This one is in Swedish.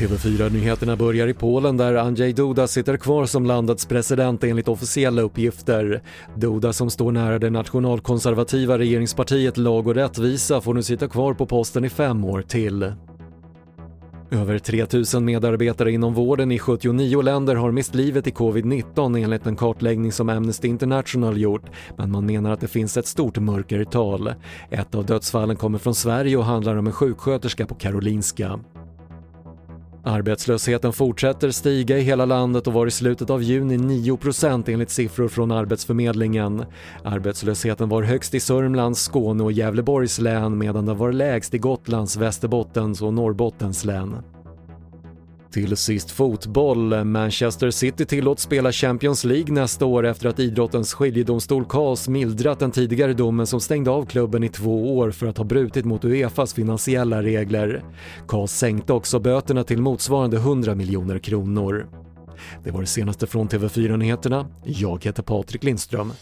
TV4-nyheterna börjar i Polen där Andrzej Duda sitter kvar som landets president enligt officiella uppgifter. Duda som står nära det nationalkonservativa regeringspartiet Lag och rättvisa får nu sitta kvar på posten i fem år till. Över 3000 medarbetare inom vården i 79 länder har mist livet i covid-19 enligt en kartläggning som Amnesty International gjort, men man menar att det finns ett stort mörkertal. Ett av dödsfallen kommer från Sverige och handlar om en sjuksköterska på Karolinska. Arbetslösheten fortsätter stiga i hela landet och var i slutet av juni 9% enligt siffror från Arbetsförmedlingen. Arbetslösheten var högst i Sörmlands, Skåne och Gävleborgs län medan den var lägst i Gotlands, Västerbottens och Norrbottens län. Till sist fotboll. Manchester City tillåts spela Champions League nästa år efter att idrottens skiljedomstol CAS mildrat den tidigare domen som stängde av klubben i två år för att ha brutit mot Uefas finansiella regler. CAS sänkte också böterna till motsvarande 100 miljoner kronor. Det var det senaste från TV4 Nyheterna. Jag heter Patrik Lindström.